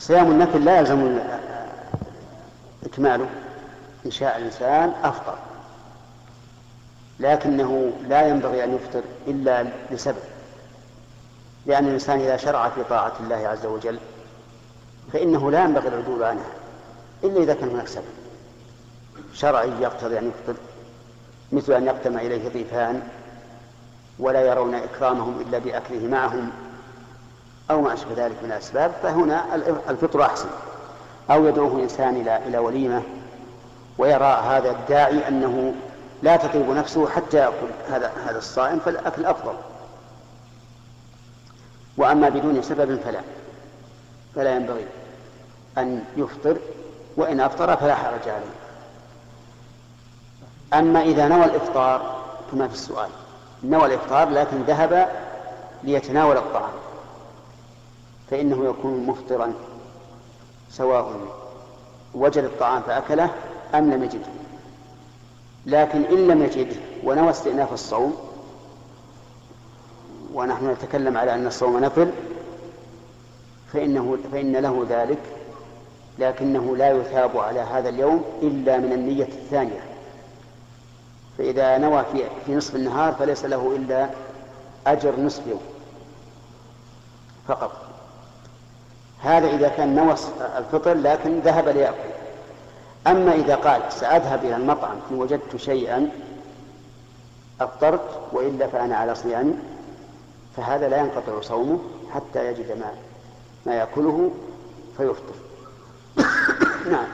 صيام النفل لا يلزم إكماله. إن شاء الإنسان أفطر لكنه لا ينبغي أن يفطر إلا لسبب. لأن الإنسان إذا شرع في طاعة الله عز وجل فإنه لا ينبغي العدول عنها إلا إذا كان هناك سبب. شرعي يقتضي أن يفطر مثل أن يقدم إليه ضيفان ولا يرون إكرامهم إلا بأكله معهم أو ما أشبه ذلك من الأسباب فهنا الفطر أحسن. أو يدعوه إنسان إلى إلى وليمة ويرى هذا الداعي أنه لا تطيب نفسه حتى يأكل هذا هذا الصائم فالأكل أفضل. وأما بدون سبب فلا. فلا ينبغي أن يفطر وإن أفطر فلا حرج عليه. أما إذا نوى الإفطار كما في السؤال نوى الإفطار لكن ذهب ليتناول الطعام. فإنه يكون مفطرا سواء وجد الطعام فأكله أم لم يجده. لكن إن لم يجده ونوى استئناف الصوم ونحن نتكلم على أن الصوم نفل فإنه فإن له ذلك لكنه لا يثاب على هذا اليوم إلا من النية الثانية. فإذا نوى في, في نصف النهار فليس له إلا أجر نصف يوم فقط. هذا إذا كان نوى الفطر لكن ذهب ليأكل. أما إذا قال سأذهب إلى المطعم إن وجدت شيئا أفطرت وإلا فأنا على صيام فهذا لا ينقطع صومه حتى يجد ما ما يأكله فيفطر. نعم.